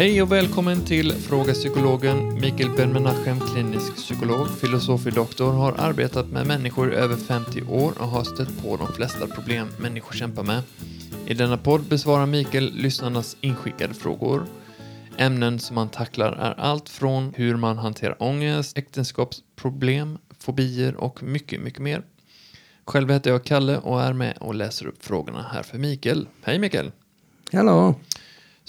Hej och välkommen till Fråga Psykologen. Mikael Ben-Menachem, klinisk psykolog, filosofie-doktor, har arbetat med människor i över 50 år och har stött på de flesta problem människor kämpar med. I denna podd besvarar Mikael lyssnarnas inskickade frågor. Ämnen som han tacklar är allt från hur man hanterar ångest, äktenskapsproblem, fobier och mycket, mycket mer. Själv heter jag Kalle och är med och läser upp frågorna här för Mikael. Hej Mikael! Hallå!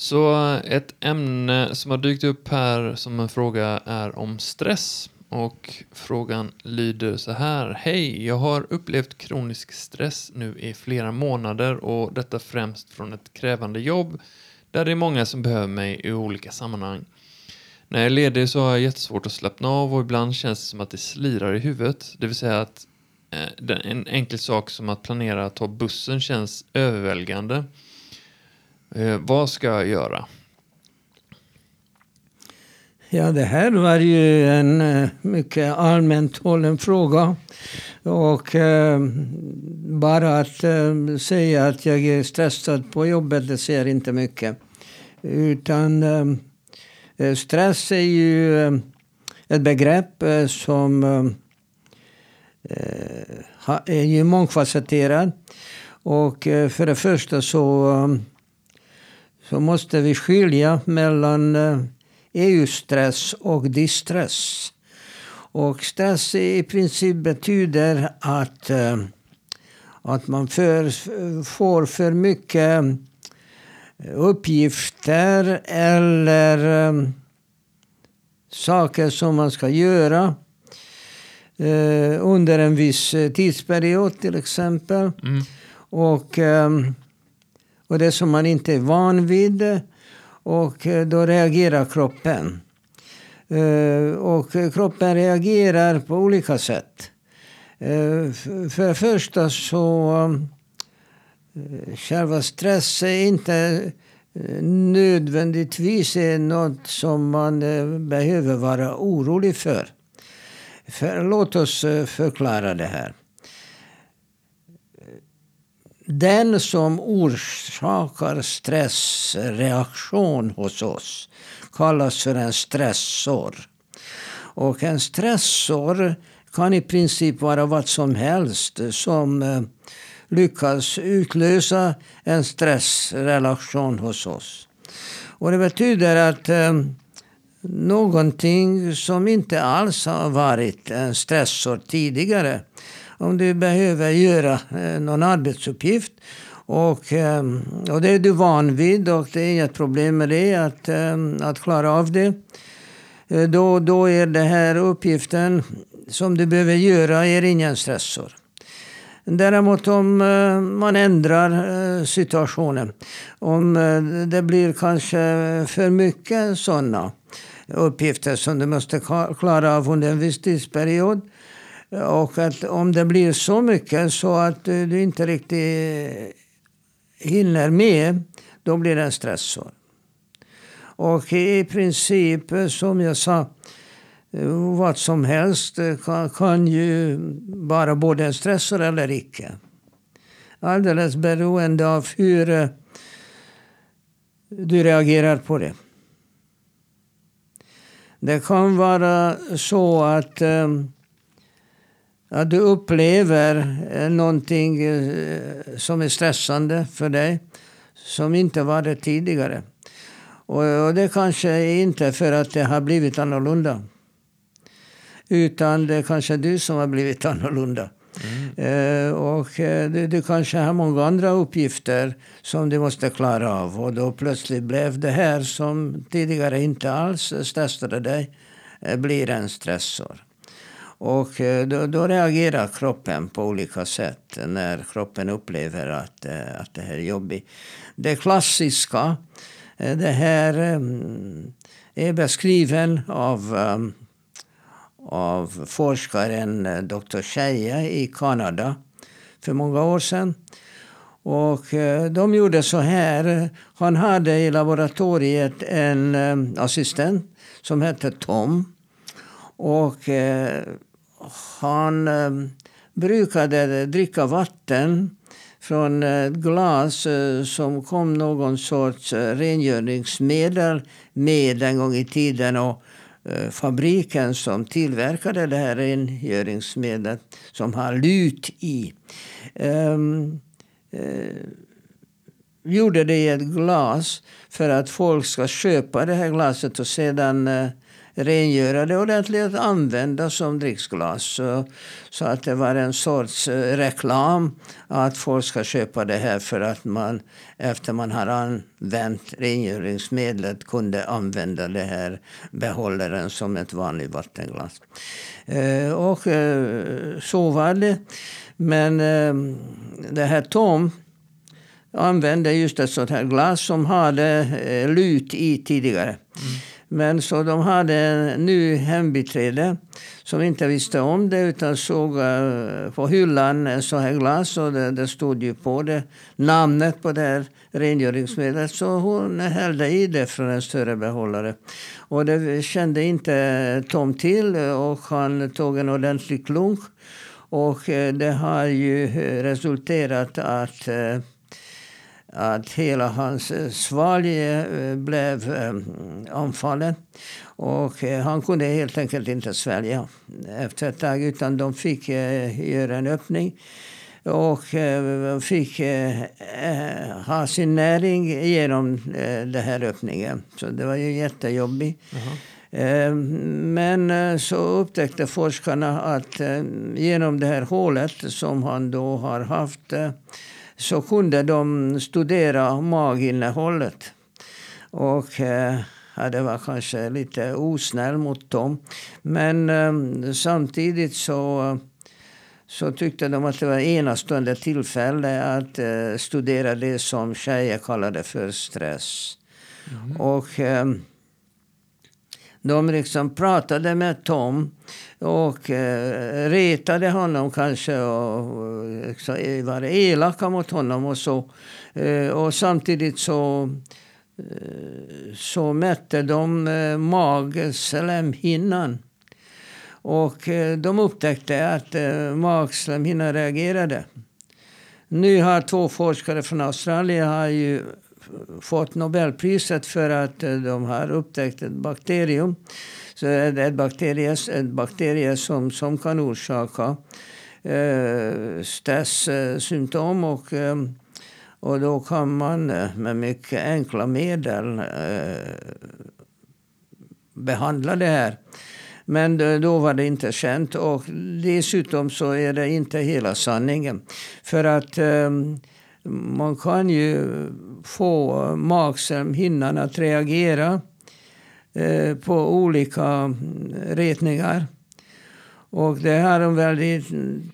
Så ett ämne som har dykt upp här som en fråga är om stress. Och frågan lyder så här. Hej, jag har upplevt kronisk stress nu i flera månader och detta främst från ett krävande jobb där det är många som behöver mig i olika sammanhang. När jag är ledig så har jag jättesvårt att slappna av och ibland känns det som att det slirar i huvudet. Det vill säga att eh, en enkel sak som att planera att ta bussen känns överväldigande. Eh, vad ska jag göra? Ja, det här var ju en eh, mycket allmänt hållen fråga. Och eh, bara att eh, säga att jag är stressad på jobbet, det säger inte mycket. Utan eh, eh, stress är ju eh, ett begrepp eh, som eh, är ju mångfacetterat. Och för det första så, så måste vi skilja mellan EU-stress och distress. Och stress i princip betyder att, eh, att man för, får för mycket uppgifter eller eh, saker som man ska göra eh, under en viss tidsperiod till exempel. Mm. Och, och det som man inte är van vid. Och eh, då reagerar kroppen. Eh, och kroppen reagerar på olika sätt. Eh, för det första så själva stress är inte nödvändigtvis något som man behöver vara orolig för. för. Låt oss förklara det här. Den som orsakar stressreaktion hos oss kallas för en stressor. Och en stressor kan i princip vara vad som helst som eh, lyckas utlösa en stressrelation hos oss. Och det betyder att eh, någonting som inte alls har varit en stressor tidigare. Om du behöver göra eh, någon arbetsuppgift och, ehm, och det är du van vid och det är inget problem med det, att, ehm, att klara av det. Eh, då, då är den här uppgiften som du behöver göra är ingen stressor. Däremot om eh, man ändrar situationen, om det blir kanske för mycket sådana uppgifter som du måste klara av under en viss tidsperiod. Och att om det blir så mycket så att eh, du inte riktigt eh, hinner med, då blir det en stressor. Och i princip, eh, som jag sa, vad som helst kan, kan ju vara både en stressor eller icke. Alldeles beroende av hur du reagerar på det. Det kan vara så att eh, att du upplever eh, någonting eh, som är stressande för dig som inte var det tidigare. Och det kanske inte för att det har blivit annorlunda. Utan det är kanske du som har blivit annorlunda. Mm. Eh, och du, du, kanske har många andra uppgifter som du måste klara av. Och då plötsligt blev det här som tidigare inte alls stressade dig, blir en stressor. Och eh, då, då, reagerar kroppen på olika sätt när kroppen upplever att, eh, att det här är jobbigt. Det klassiska, eh, det här är beskriven av, av forskaren Dr. Shea i Kanada för många år sedan. Och de gjorde så här. Han hade i laboratoriet en assistent som hette Tom. Och han ehm, brukade dricka vatten från ett glas eh, som kom någon sorts eh, rengöringsmedel med en gång i tiden. Och eh, fabriken som tillverkade det här rengöringsmedlet som har lut i. Um, uh, gjorde det i ett glas för att folk ska köpa det här glaset och sedan uh, rengöra det ordentligt och använda som dricksglas. Så, så att det var en sorts eh, reklam att folk ska köpa det här för att man efter man har använt rengöringsmedlet kunde använda det här behållaren som ett vanligt vattenglas. Eh, och eh, så var det. Men eh, det här Tom använde just ett sånt här glas som hade eh, lut i tidigare. Mm. Men så de hade en ny hembiträde som inte visste om det utan såg eh, på hyllan en sån här glas och det, det stod ju på det namnet på det här rengöringsmedlet. Så hon hällde i det från en större behållare. Och det kände inte Tom till och han tog en ordentlig klunk och eh, det har ju eh, resulterat att att hela hans svalg blev anfallen. Och han kunde helt enkelt inte svälja efter ett tag utan de fick göra en öppning och fick ha sin näring genom den här öppningen. Så det var ju jättejobbigt. Uh -huh. Eh, men eh, så upptäckte forskarna att eh, genom det här hålet som han då har haft så kunde de studera maginnehållet. Och ja, det var kanske lite osnäll mot dem. Men samtidigt så så tyckte de att det var enastående tillfälle att studera det som tjejer kallade för stress. Mm. Och de liksom pratade med Tom och eh, retade honom kanske och eh, liksom, eh, var elaka mot honom och så. Eh, och samtidigt så, eh, så mätte de eh, magslemhinnan. Och eh, de upptäckte att eh, magslemhinnan reagerade. Nu har två forskare från Australien har ju fått Nobelpriset för att eh, de har upptäckt ett bakterium. Så det är ett bakterie, en bakterie som, som kan orsaka eh, stresssymptom. Eh, och, eh, och då kan man eh, med mycket enkla medel eh, behandla det här. Men då var det inte känt. Och dessutom så är det inte hela sanningen. För att eh, man kan ju få magsämhinnan att reagera eh, på olika mm, retningar. Och det här de väldigt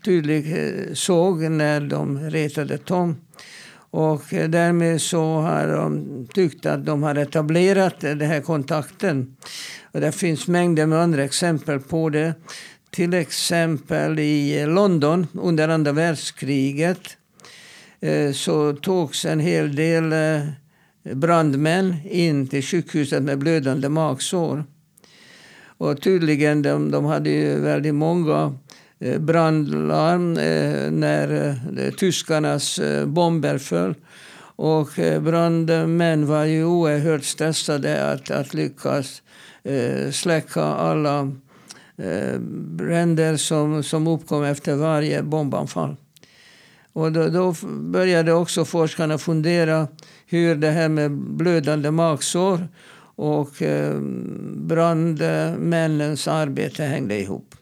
tydligt eh, såg när de retade Tom. Och eh, därmed så har de tyckt att de har etablerat den här kontakten. Och det finns mängder med andra exempel på det. Till exempel i London under andra världskriget Eh, så togs en hel del eh, brandmän in till sjukhuset med blödande magsår. Och tydligen, de, de hade ju väldigt många eh, brandlarm när tyskarnas bomber föll. Och brandmän var ju oerhört stressade att, att lyckas släcka alla bränder som, som uppkom efter varje bombanfall. Och då, då började också forskarna fundera hur det här med blödande magsår och eh, brandmännens arbete hängde ihop.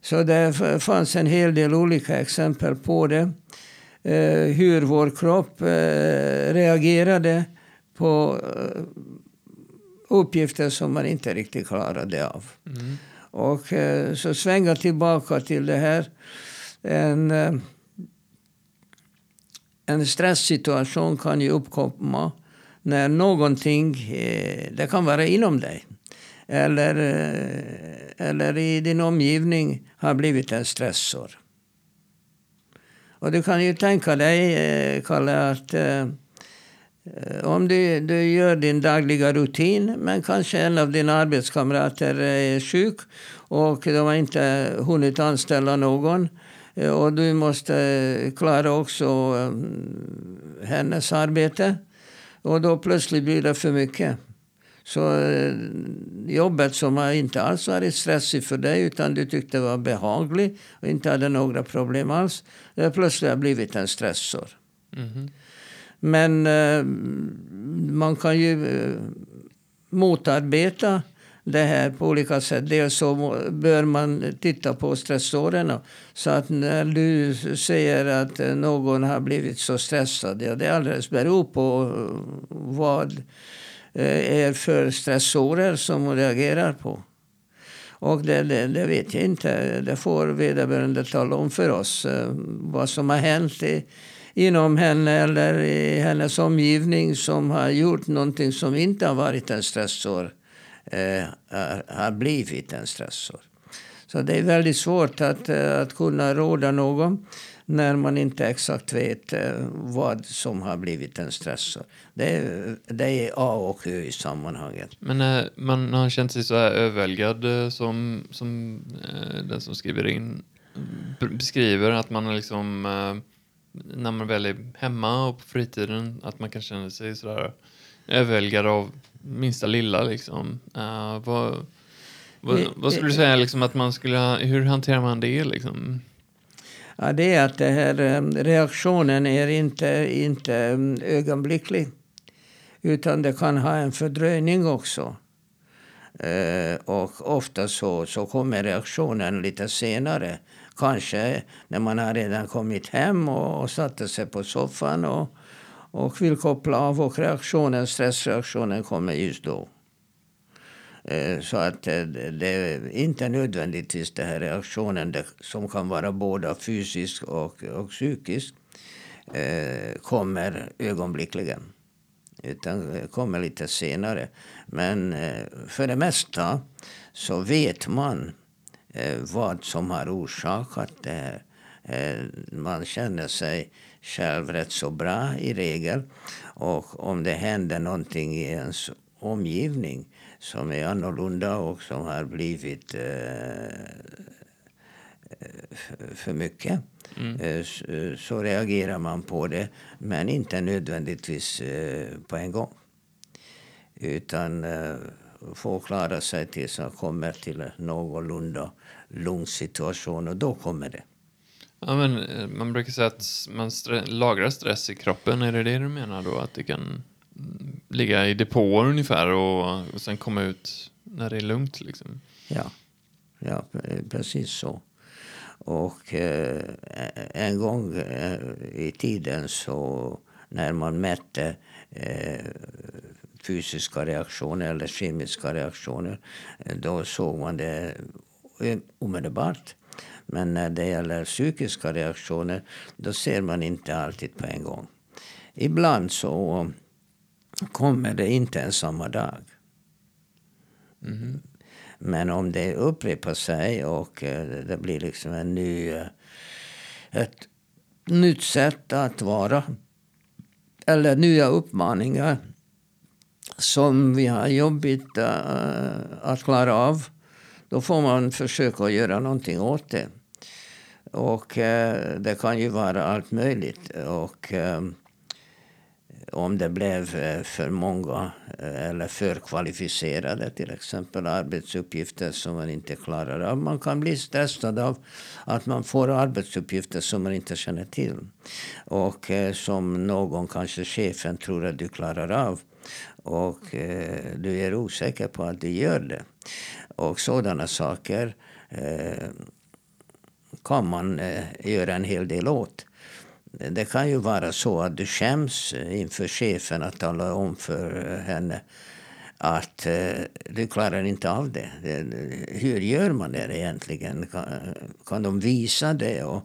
Så det fanns en hel del olika exempel på det. Eh, hur vår kropp eh, reagerade på eh, uppgifter som man inte riktigt klarade av. Mm. Och eh, så svänga tillbaka till det här. En, eh, en stresssituation kan ju uppkomma när någonting, eh, det kan vara inom dig eller, eh, eller i din omgivning har blivit en stressor. Och du kan ju tänka dig, eh, Kalle, att om du, du gör din dagliga rutin men kanske en av dina arbetskamrater är sjuk och de har inte hunnit anställa någon och du måste klara också hennes arbete. Och då plötsligt blir det för mycket. Så eh, jobbet som inte alls varit stressigt för dig utan du tyckte var behagligt och inte hade några problem alls. Det plötsligt har blivit en stressor. Mm. Men eh, man kan ju eh, motarbeta det här på olika sätt. Dels så bör man titta på stressorerna. Så att när du säger att någon har blivit så stressad, ja det alldeles beror på vad eh, är för stressorer som reagerar på. Och det, det, det, vet jag inte. Det får vederbörande tala om för oss. Eh, vad som har hänt i, inom henne eller i hennes omgivning som har gjort någonting som inte har varit en stressor. Eh, har blivit en stressor. Så det är väldigt svårt att, eh, att kunna råda någon när man inte exakt vet eh, vad som har blivit en stressor. Det är, det är A och Ö i sammanhanget. Men eh, man har känt sig så här överväldigad som, som den som skriver in beskriver att man liksom när man väl är hemma och på fritiden att man kan känna sig sådär överväldigad av minsta lilla liksom. vad, vad, vad, skulle du säga liksom att man skulle, hur hanterar man det liksom? Ja, det är att det här, eh, reaktionen är inte, inte mm, ögonblicklig. Utan det kan ha en fördröjning också. Eh, och ofta så, så kommer reaktionen lite senare. Kanske när man har redan kommit hem och, och satte sig på soffan och, och vill koppla av och reaktionen, stressreaktionen kommer just då. Eh, så att eh, det är inte nödvändigtvis den här reaktionen som kan vara både fysisk och, och psykisk eh, kommer ögonblickligen. Utan kommer lite senare. Men för det mesta så vet man vad som har orsakat det här. Man känner sig själv rätt så bra i regel. Och om det händer någonting i ens omgivning som är annorlunda och som har blivit eh, för mycket. Mm. Eh, så reagerar man på det, men inte nödvändigtvis eh, på en gång. Utan eh, får klara sig tills man kommer till någorlunda lugn situation och då kommer det. Ja, men eh, man brukar säga att man stre lagrar stress i kroppen. Är det det du menar då? Att det kan mm, ligga i depåer ungefär och, och sen komma ut när det är lugnt. Liksom. Ja, ja precis så. Och eh, en gång eh, i tiden så när man mätte eh, fysiska reaktioner eller kemiska reaktioner eh, då såg man det eh, omedelbart. Men när det gäller psykiska reaktioner då ser man inte alltid på en gång. Ibland så kommer det inte ens samma dag. Mm. Men om det upprepar sig och eh, det blir liksom en ny, eh, ett nytt sätt att vara eller nya uppmaningar som vi har jobbigt eh, att klara av då får man försöka göra någonting åt det. Och eh, det kan ju vara allt möjligt. Och eh, om det blev eh, för många eh, eller för kvalificerade till exempel arbetsuppgifter som man inte klarar av. Man kan bli stressad av att man får arbetsuppgifter som man inte känner till. Och eh, som någon, kanske chefen, tror att du klarar av. Och eh, du är osäker på att du gör det. Och sådana saker kan man eh, göra en hel del åt. Det kan ju vara så att du skäms eh, inför chefen att tala om för eh, henne att du klarar inte av det. Hur gör man det egentligen? Kan, kan de visa det? Och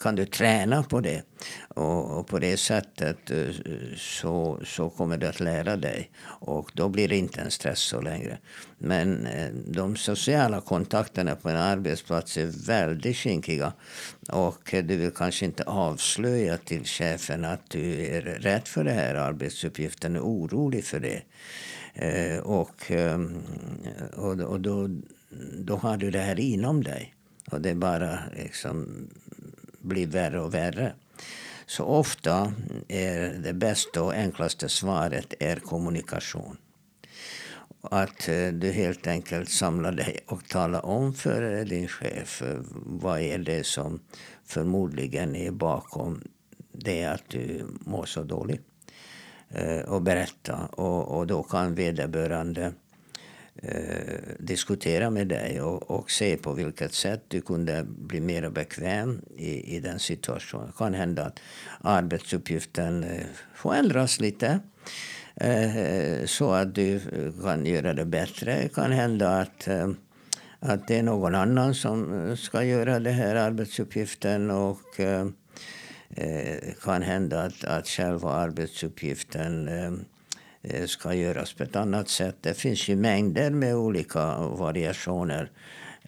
kan du träna på det? Och, och, på det sättet eh, så, så kommer du att lära dig. Och då blir det inte en stress så längre. Men eh, de sociala kontakterna på en arbetsplats är väldigt kinkiga. Och eh, du vill kanske inte avslöja till chefen att du är rädd för det här arbetsuppgiften, är orolig för det. Och, och, och då, då har du det här inom dig. Och det är bara liksom blir värre och värre. Så ofta är det bästa och enklaste svaret är kommunikation. Att eh, du helt enkelt samlar dig och talar om för din chef eh, vad är det som förmodligen är bakom det att du mår så dåligt. Eh, och berätta. Och, och då kan vederbörande eh, diskutera med dig och, och, se på vilket sätt du kunde bli mer bekväm i, i den situationen. Det kan hända att arbetsuppgiften eh, får ändras lite. Eh, så att du eh, kan göra det bättre. Det kan hända att, eh, att det är någon annan som eh, ska göra den här arbetsuppgiften. och eh, kan hända att, att själva arbetsuppgiften Eh, ska göras på ett annat sätt. Det finns ju mängder med olika variationer.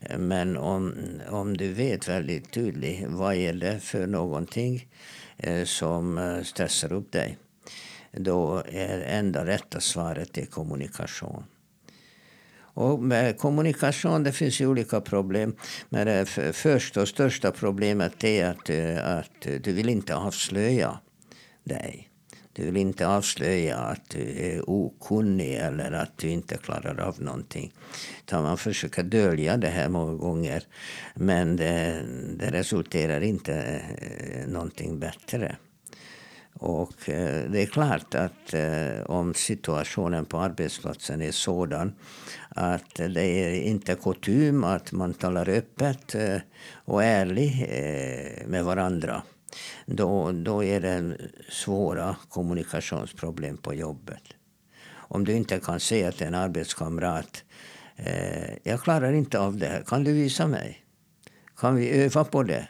Eh, men om, om du vet väldigt tydligt vad är det för någonting eh, som stressar upp dig då är enda rätta svaret är kommunikation. Och med kommunikation det finns ju olika problem. Men det första och största problemet är att, att du vill inte avslöja dig. Du vill inte avslöja att du är okunnig eller att du inte klarar av någonting. Utan man försöker dölja det här många gånger. Men det, det resulterar inte eh, någonting bättre. Och eh, det är klart att eh, om situationen på arbetsplatsen är sådan att det är inte kutym att man talar öppet och ärligt med varandra. Då, då är det svåra kommunikationsproblem på jobbet. Om du inte kan säga till en arbetskamrat eh, jag klarar inte av det här, kan du visa mig? Kan vi öva på det?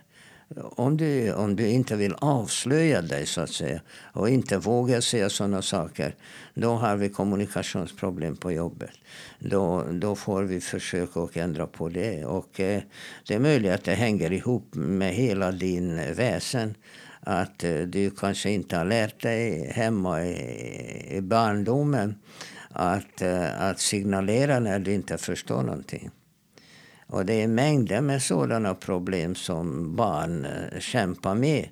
Om du, om du inte vill avslöja dig så att säga och inte vågar säga sådana saker, då har vi kommunikationsproblem på jobbet. Då, då får vi försöka och ändra på det. Och eh, det är möjligt att det hänger ihop med hela din väsen. Att eh, du kanske inte har lärt dig hemma i, i barndomen att, eh, att signalera när du inte förstår någonting. Och det är mängder med sådana problem som barn eh, kämpar med.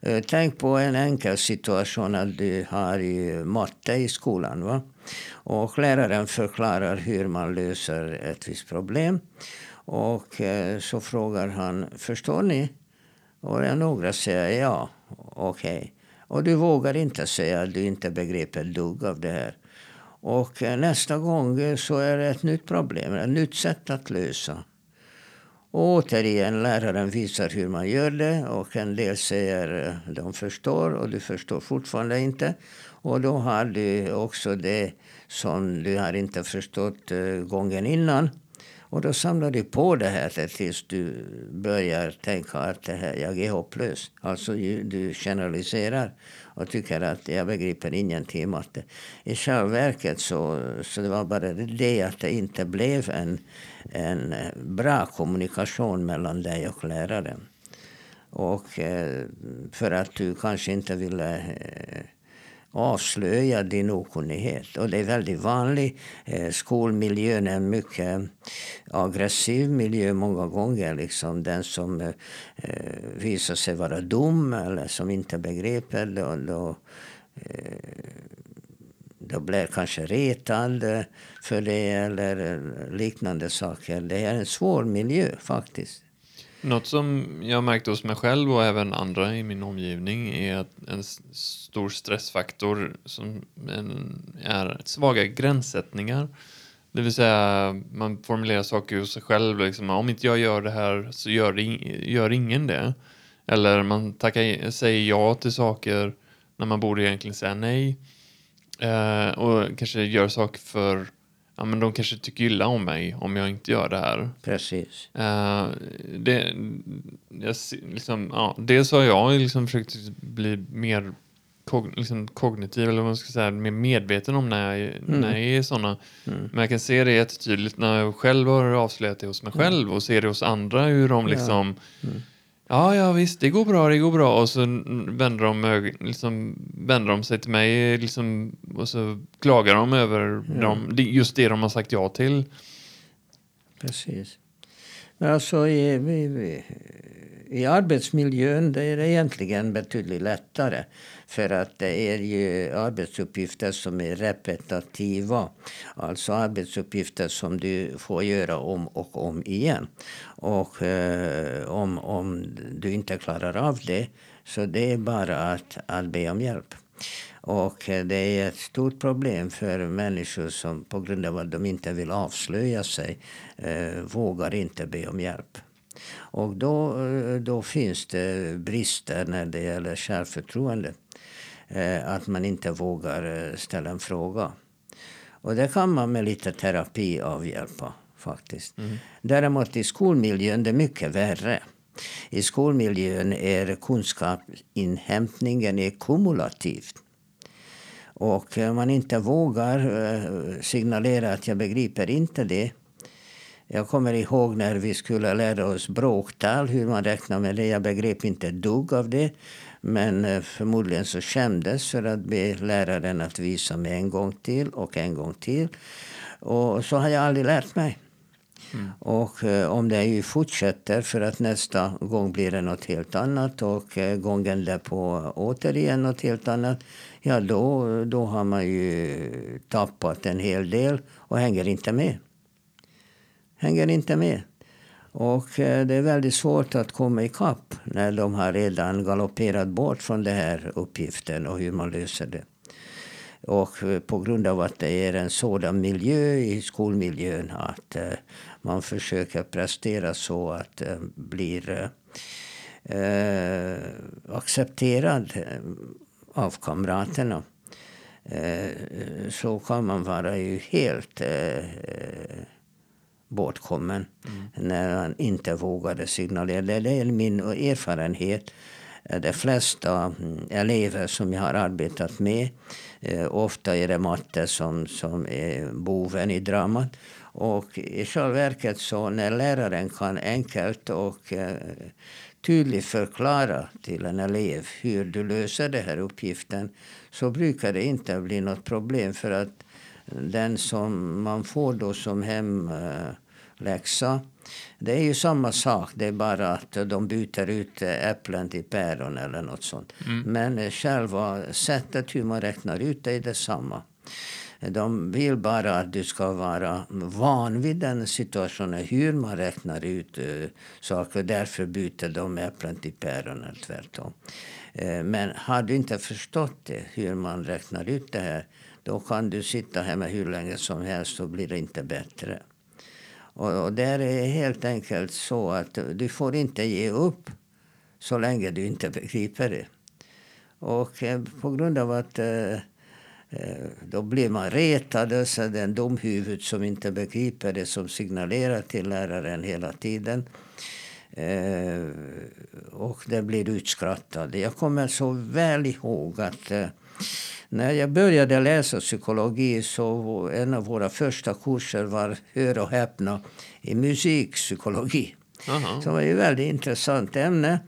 Eh, tänk på en enkel situation att du har i matte i skolan. Va? Och läraren förklarar hur man löser ett visst problem. Och eh, så frågar han, förstår ni? Och några säger ja, okej. Okay. Och du vågar inte säga att du inte begriper ett dugg av det här. Och nästa gång så är det ett nytt problem, ett nytt sätt att lösa. Återigen, läraren visar hur man gör det och en del säger de förstår och du förstår fortfarande inte. Och då har du också det som du har inte förstått eh, gången innan. Och då samlar du på det här tills du börjar tänka att det här, jag är hopplös. Alltså du generaliserar och tycker att jag begriper ingenting matte. I själva verket så, så det var bara det att det inte blev en, en bra kommunikation mellan dig och läraren. Och eh, för att du kanske inte ville eh, avslöja din okunnighet. Och det är väldigt vanligt. Eh, Skolmiljön är en mycket eh, aggressiv miljö många gånger. Liksom den som eh, visar sig vara dum eller som inte begriper, då, då, då blir kanske retad för det eller liknande saker. Det är en svår miljö faktiskt. Något som jag märkt hos mig själv och även andra i min omgivning är att en stor stressfaktor som är svaga gränssättningar. Det vill säga, man formulerar saker hos sig själv. Liksom, om inte jag gör det här så gör, gör ingen det. Eller man tackar, säger ja till saker när man borde egentligen säga nej. Eh, och kanske gör saker för ja, men de kanske tycker illa om mig om jag inte gör det här. Precis. Uh, det, jag, liksom, ja, dels har jag liksom försökt bli mer kog, liksom kognitiv, eller vad man ska säga, mer medveten om när jag, mm. när jag är sådana. Mm. Men jag kan se det jättetydligt när jag själv har avslöjat det hos mig mm. själv och ser det hos andra hur de liksom ja. Mm. Ja, ja visst, det går bra, det går bra. Och så vänder de, liksom, vänder de sig till mig liksom, och så klagar de över ja. dem, just det de har sagt ja till. Precis. Alltså, i, i, I arbetsmiljön det är det egentligen betydligt lättare. För att det är ju arbetsuppgifter som är repetitiva. Alltså arbetsuppgifter som du får göra om och om igen. Och eh, om, om du inte klarar av det så det är bara att, att be om hjälp. Och eh, det är ett stort problem för människor som på grund av att de inte vill avslöja sig eh, vågar inte be om hjälp. Och då, eh, då finns det brister när det gäller självförtroende. Eh, att man inte vågar eh, ställa en fråga. Och det kan man med lite terapi avhjälpa faktiskt. Mm. Däremot i skolmiljön det är mycket värre. I skolmiljön är kunskapsinhämtningen är kumulativt. Och eh, man inte vågar eh, signalera att jag begriper inte det. Jag kommer ihåg när vi skulle lära oss bråktal, hur man räknar med det. Jag begrep inte ett dugg av det. Men eh, förmodligen så kändes för att be läraren att visa mig en gång till och en gång till. Och så har jag aldrig lärt mig. Mm. Och eh, om det ju fortsätter för att nästa gång blir det något helt annat och eh, gången därpå återigen något helt annat. Ja, då, då har man ju tappat en hel del och hänger inte med. Hänger inte med. Och eh, det är väldigt svårt att komma ikapp när de har redan galopperat bort från den här uppgiften och hur man löser det. Och eh, på grund av att det är en sådan miljö i skolmiljön att eh, man försöker prestera så att det blir eh, accepterad av kamraterna. Så kan man vara ju helt bortkommen mm. när han inte vågade signalera. Det är min erfarenhet. De flesta mm, elever som jag har arbetat med, eh, ofta är det matte som, som är boven i dramat. Och i själva verket så när läraren kan enkelt och eh, tydligt förklara till en elev hur du löser den här uppgiften så brukar det inte bli något problem för att den som man får då som hemläxa eh. Det är ju samma sak, det är bara att de byter ut äpplen till päron eller något sånt. Mm. Men själva sättet hur man räknar ut det är detsamma. De vill bara att du ska vara van vid den situationen, hur man räknar ut uh, saker. Därför byter de äpplen till päron eller tvärtom. Uh, men har du inte förstått det, hur man räknar ut det här, då kan du sitta hemma hur länge som helst och blir det inte bättre. Och, och där är helt enkelt så att du får inte ge upp så länge du inte begriper det. Och eh, på grund av att eh, eh då blir man retad, så den dumhuvud som inte begriper det som signalerar till läraren hela tiden. Eh, och det blir utskrattad. Jag kommer så väl ihåg att eh, när jag började läsa psykologi så en av våra första kurser var, hör och häpna, i musikpsykologi. Aha. Det var ett väldigt intressant ämne.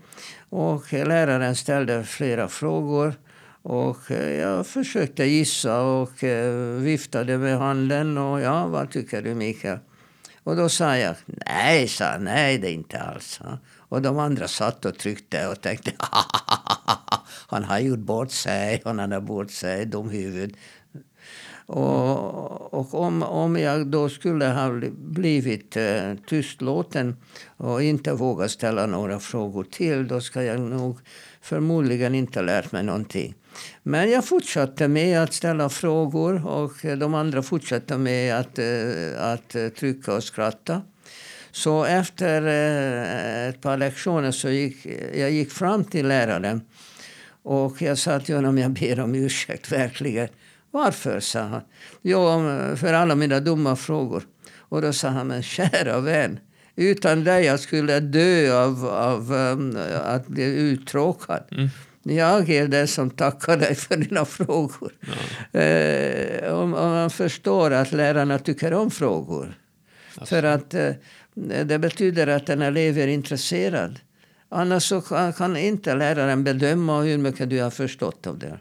Och läraren ställde flera frågor. Och jag försökte gissa och eh, viftade med handen. Och ja, vad tycker du Mikael? Och då sa jag, nej, sa nej det är inte alls. Och de andra satt och tryckte och tänkte, han har gjort bort sig, han har bort sig, dum huvud. Och, och om, om jag då skulle ha blivit eh, tystlåten och inte vågat ställa några frågor till, då ska jag nog förmodligen inte lärt mig någonting. Men jag fortsatte med att ställa frågor och eh, de andra fortsatte med att, eh, att eh, trycka och skratta. Så efter ett par lektioner så gick jag gick fram till läraren och jag sa till honom, jag ber om ursäkt verkligen. Varför, sa han. Jo, för alla mina dumma frågor. Och då sa han, men kära vän. Utan dig jag skulle dö av, av um, att bli uttråkad. Mm. Jag är den som tackar dig för dina frågor. Ja. Eh, om, om, man förstår att lärarna tycker om frågor. Alltså. För att eh, det betyder att en elev är intresserad. Annars så kan inte läraren bedöma hur mycket du har förstått av det.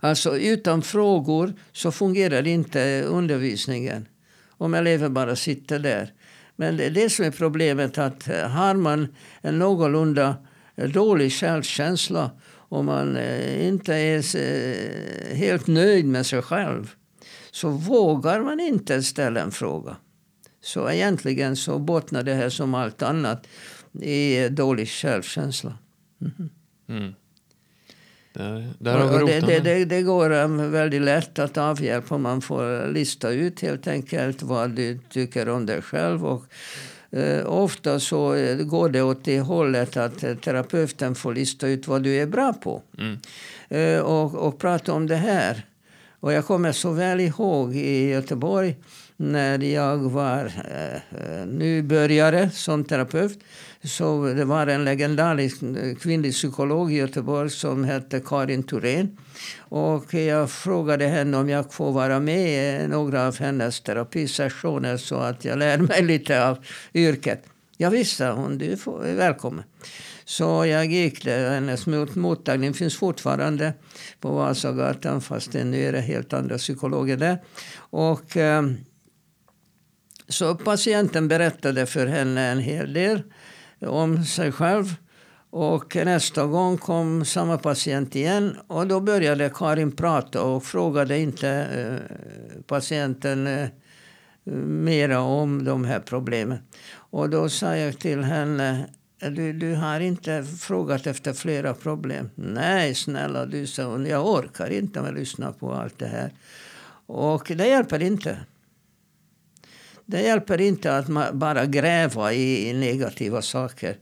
Alltså utan frågor så fungerar inte undervisningen. Om eleven bara sitter där. Men det är det som är problemet att eh, har man en någorlunda dålig självkänsla och man eh, inte är eh, helt nöjd med sig själv så vågar man inte ställa en fråga. Så egentligen så bottnar det här som allt annat i dålig självkänsla. Mm. Mm. Där, där har vi det, det, det, det, går väldigt lätt att avhjälpa. Man får lista ut helt enkelt vad du tycker om dig själv. Och, ofta så eh, går det åt det hållet att uh, terapeuten får lista ut vad du är bra på. Mm. Och, och prata om det här. Och jag kommer så väl ihåg i Göteborg när jag var eh, nybörjare som terapeut. Så det var en legendarisk eh, kvinnlig psykolog i Göteborg som hette Karin Thorén. Och jag frågade henne om jag får vara med i några av hennes terapisessioner så att jag lär mig lite av yrket. Ja, visst, hon. Du är välkommen. Så jag gick där. Hennes mottagning finns fortfarande på Vasagatan fast nu är det helt andra psykologer där. Och, eh, så patienten berättade för henne en hel del om sig själv. Och nästa gång kom samma patient igen och då började Karin prata och frågade inte eh, patienten eh, mera om de här problemen. Och då sa jag till henne du, du har inte frågat efter flera problem. Nej, snälla du, sa hon. Jag orkar inte med att lyssna på allt det här. Och det hjälper inte. Det hjälper inte att bara gräva i negativa saker.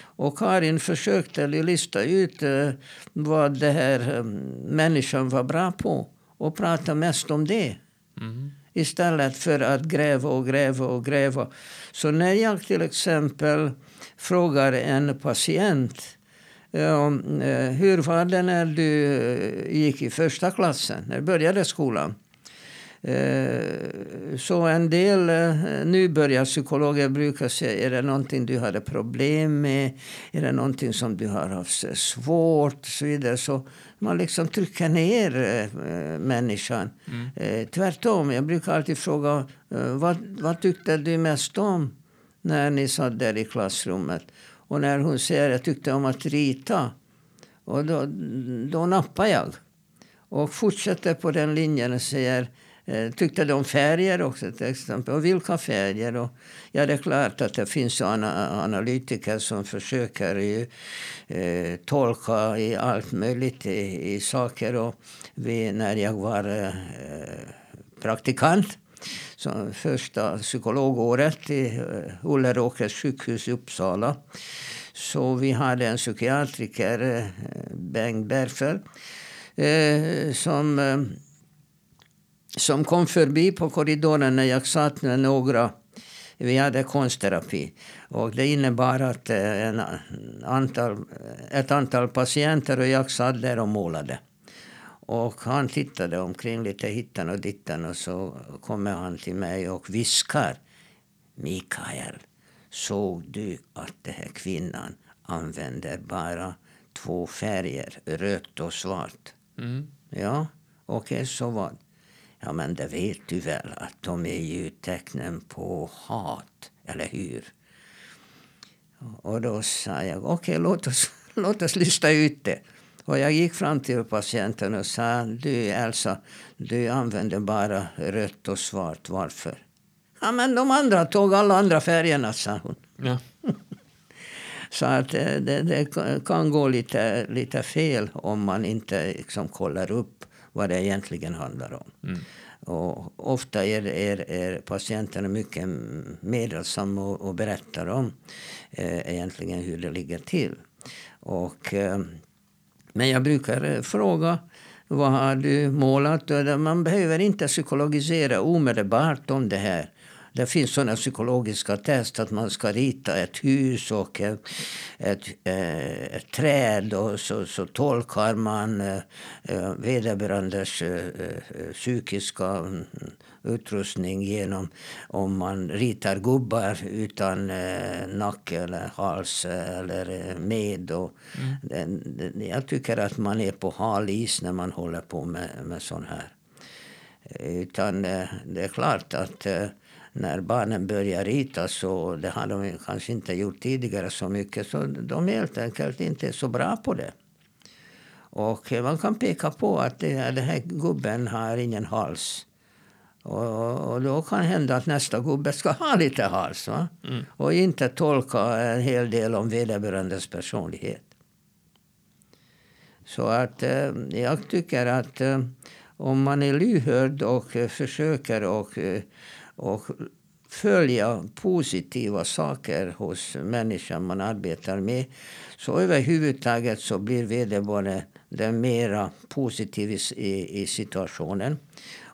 Och Karin försökte lista ut eh, vad det här eh, människan var bra på och prata mest om det. Mm. Istället för att gräva och gräva och gräva. Så när jag till exempel frågar en patient eh, hur var det när du gick i första klassen, när du började skolan? Eh, så en del eh, nybörjarpsykologer brukar säga, är det någonting du hade problem med? Är det någonting som du har haft svårt? så vidare. Så man liksom trycker ner äh, människan. Mm. Tvärtom, jag brukar alltid fråga, vad, vad tyckte du mest om när ni satt där i klassrummet? Och när hon säger, jag tyckte om att rita. Och då, då nappar jag. Och fortsätter på den linjen och säger, Eh, tyckte de färger också till exempel. Och vilka färger? Och, ja, det är klart att det finns analytiker som försöker ju, eh, tolka i allt möjligt i, i saker. Och vi, när jag var eh, praktikant så första psykologåret i eh, Ulleråkers sjukhus i Uppsala. Så vi hade en psykiatriker, eh, Bengt Berfer, eh, som eh, som kom förbi på korridoren när jag satt med några. Vi hade konstterapi. Och det innebar att eh, en antal, ett antal patienter och jag satt där och målade. Och han tittade omkring lite hittan och dittan och så kommer han till mig och viskar. Mikael, såg du att den här kvinnan använder bara två färger, rött och svart? Mm. Ja, okej, okay, så vad? Ja, men det vet du väl att de är ju tecknen på hat, eller hur? Och då sa jag, okej, okay, låt, oss, låt oss lista ut det. Och jag gick fram till patienten och sa, du Elsa, du använder bara rött och svart, varför? Ja, men de andra tog alla andra färgerna, sa hon. Ja. Så att eh, det, det, kan gå lite, lite fel om man inte liksom kollar upp vad det egentligen handlar om. Mm. Och ofta är, är, är patienterna mycket meddelsamma och, och berättar om eh, egentligen hur det ligger till. Och, eh, men jag brukar eh, fråga vad har du målat? Man behöver inte psykologisera omedelbart om det här. Det finns sådana psykologiska test att man ska rita ett hus och ett, ett, eh, ett träd och så, så tolkar man eh, eh, vederbörandes psykiska utrustning genom om man ritar gubbar utan nacke eller hals eller med. Och mm. Jag tycker att man är på hal is när man håller på med, med sånt här. Utan det är klart att när barnen börjar rita så det har de kanske inte gjort tidigare så mycket. Så de är helt enkelt inte så bra på det. Och man kan peka på att den här gubben har ingen hals. Och, och då kan det hända att nästa gubbe ska ha lite hals. Mm. Och inte tolka en hel del om vederbörandes personlighet. Så att eh, jag tycker att eh, om man är lyhörd och eh, försöker och, eh, och följa positiva saker hos människan man arbetar med så överhuvudtaget så blir vederbörande mer mera positiv i, i situationen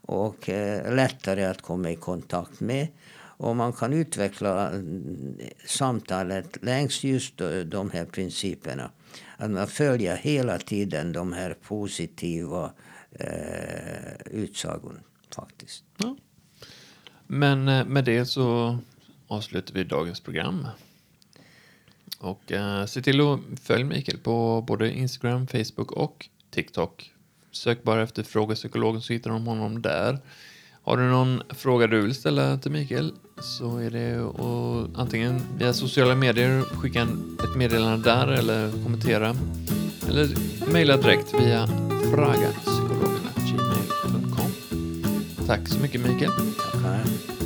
och eh, lättare att komma i kontakt med. Och man kan utveckla mm, samtalet längs just eh, de här principerna. Att man följer hela tiden de här positiva eh, utsagorna faktiskt. Ja. Men eh, med det så avslutar vi dagens program. Och eh, se till att följa Mikael på både Instagram, Facebook och TikTok. Sök bara efter Fråga Psykologen så hittar de honom där. Har du någon fråga du vill ställa till Mikael så är det att antingen via sociala medier skicka ett meddelande där eller kommentera. Eller mejla direkt via fraga. Tack så mycket Mikael. Tackar.